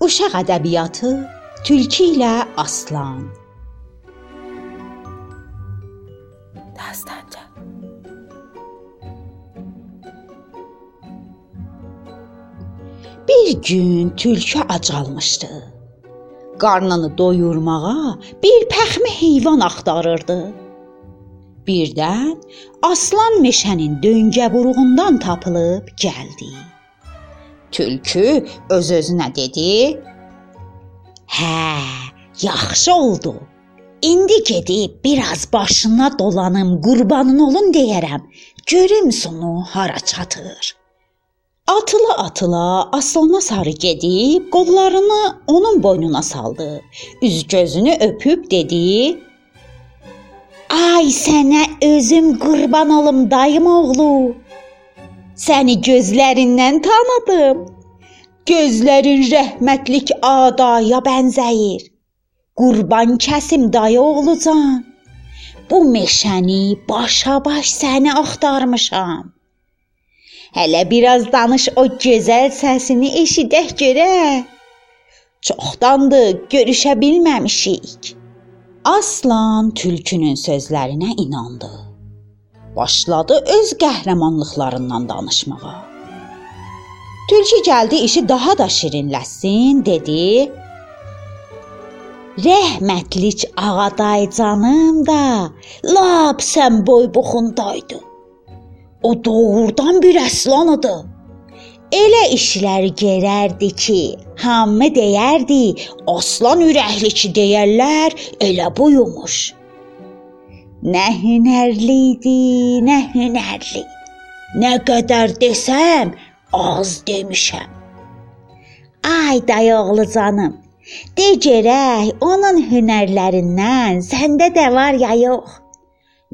Uşaq ədəbiyyatı Tülkü ilə Aslan. Dastanca. Bir gün tülkü acalmışdı. Qarnını doyurmağa bir pəxmi heyvan axtarırdı. Birdən aslan meşənin döngəburuğundan tapılıb gəldi. Tülkü öz-özünə dedi: "Hə, yaxşı oldu. İndi gedib biraz başına dolanım, qurbanın olun deyərəm. Görüm sonu hara çatır." Atıla-atıla aslana sarı gedib qollarını onun boynuna saldı. Üz gözünü öpüb dedi: "Ay sənə özüm qurban olum dayım oğlu. Səni gözlərindən tanıdım. Gözlərin rəhmətlik adaya bənzəyir. Qurban kəsim dayı oğlucan. Bu meşəni başa-baş səni axtarmışam. Hələ biraz danış o gözəl səsini eşidək görək. Çoxdandır görüşə bilməmişik. Aslan tülkünün sözlərinə inandı başladı öz qəhrəmanlıqlarından danışmağa. Tülkü gəldi işi daha da şirinləsin, dedi: Rəhmətlik Ağaday canım da, lap sən boybuxundaydın. O doğrudan bir əslan idi. Elə işlər görərdi ki, hamı deyərdi, aslan ürəkli ki deyərlər, elə buyumuş. Nə hünərli idi, nə hünərli. Nə qədər desəm, az demişəm. Ay dayoğlu canım, de görək, onun hünərlərindən səndə də var ya yox?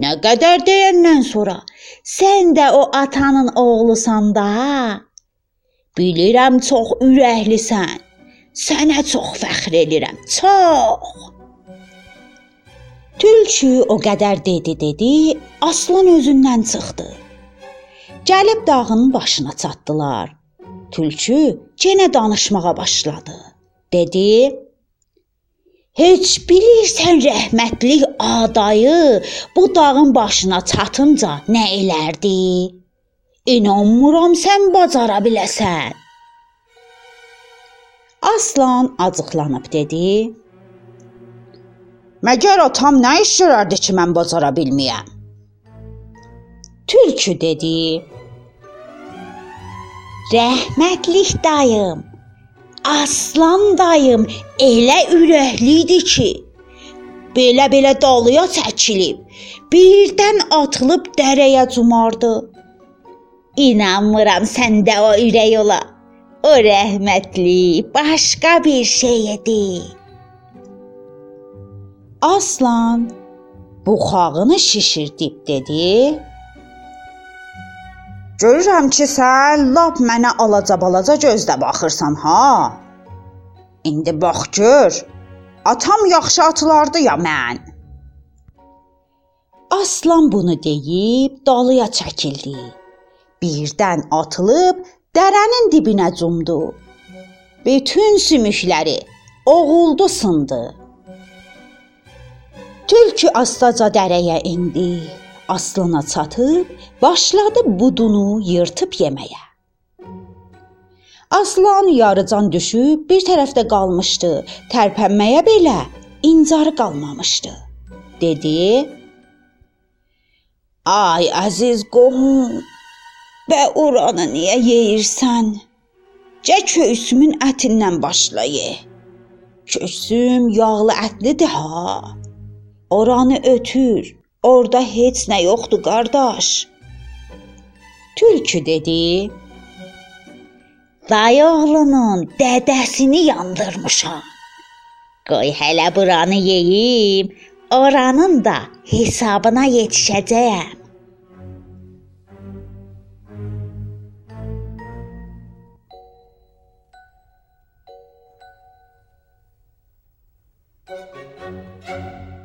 Nə qədər deyəndən sonra sən də o atanın oğlusan da. Bilirəm çox ürəklisən. Sənə çox fəxr edirəm. Çox. Tülkü o qədər dedi, dedi, aslan özündən çıxdı. Gəlib dağın başına çatdılar. Tülkü yenə danışmağa başladı. Dedi: Heç bilirsən rəhmətlik adayı bu dağın başına çatınca nə elərdi? İnanmıram sən bacara biləsən. Aslan acıqlanıb dedi: Məgər atam nə iş görərdi ki, mən bacara bilməyəm? Tülkü dedi: Rəhmətlik dayım, aslan dayım elə ürəkli idi ki, belə-belə dalıya çəkilib, birdən atılıb dərəyə cumardı. İnanmıram səndə o ürək ola. O rəhmətli başqa bir şey idi. Aslan buxağını şişirdib dedi: Görürəm ki, sən lap mənə alaca-balaca gözlə baxırsan, ha? İndi bax gör. Atam yaxşı atılardı ya mən. Aslan bunu deyib dalıya çəkildi. Birdən atılıb dərənin dibinə cumdu. Bütün sümükləri oğuldu sındı. Tülkü astaca dərəyə endi. Aslana çatıb başladı budunu yırtıb yeməyə. Aslan yarıcan düşüb bir tərəfdə qalmışdı. Tərpənməyə belə incarı qalmamışdı. Dedi: Ay əziz qohum, bə oranı niyə yeyirsən? Cə köysümün ətindən başla ye. Köysüm yağlı ətlidir ha. Oranı ötür. Orda heç nə yoxdur, qardaş. Tülkü dedi: Dayı oğlunun dədəsini yandırmışam. Qoy hələ buranı yeyim, oranın da hesabına yetişəcəyəm. Música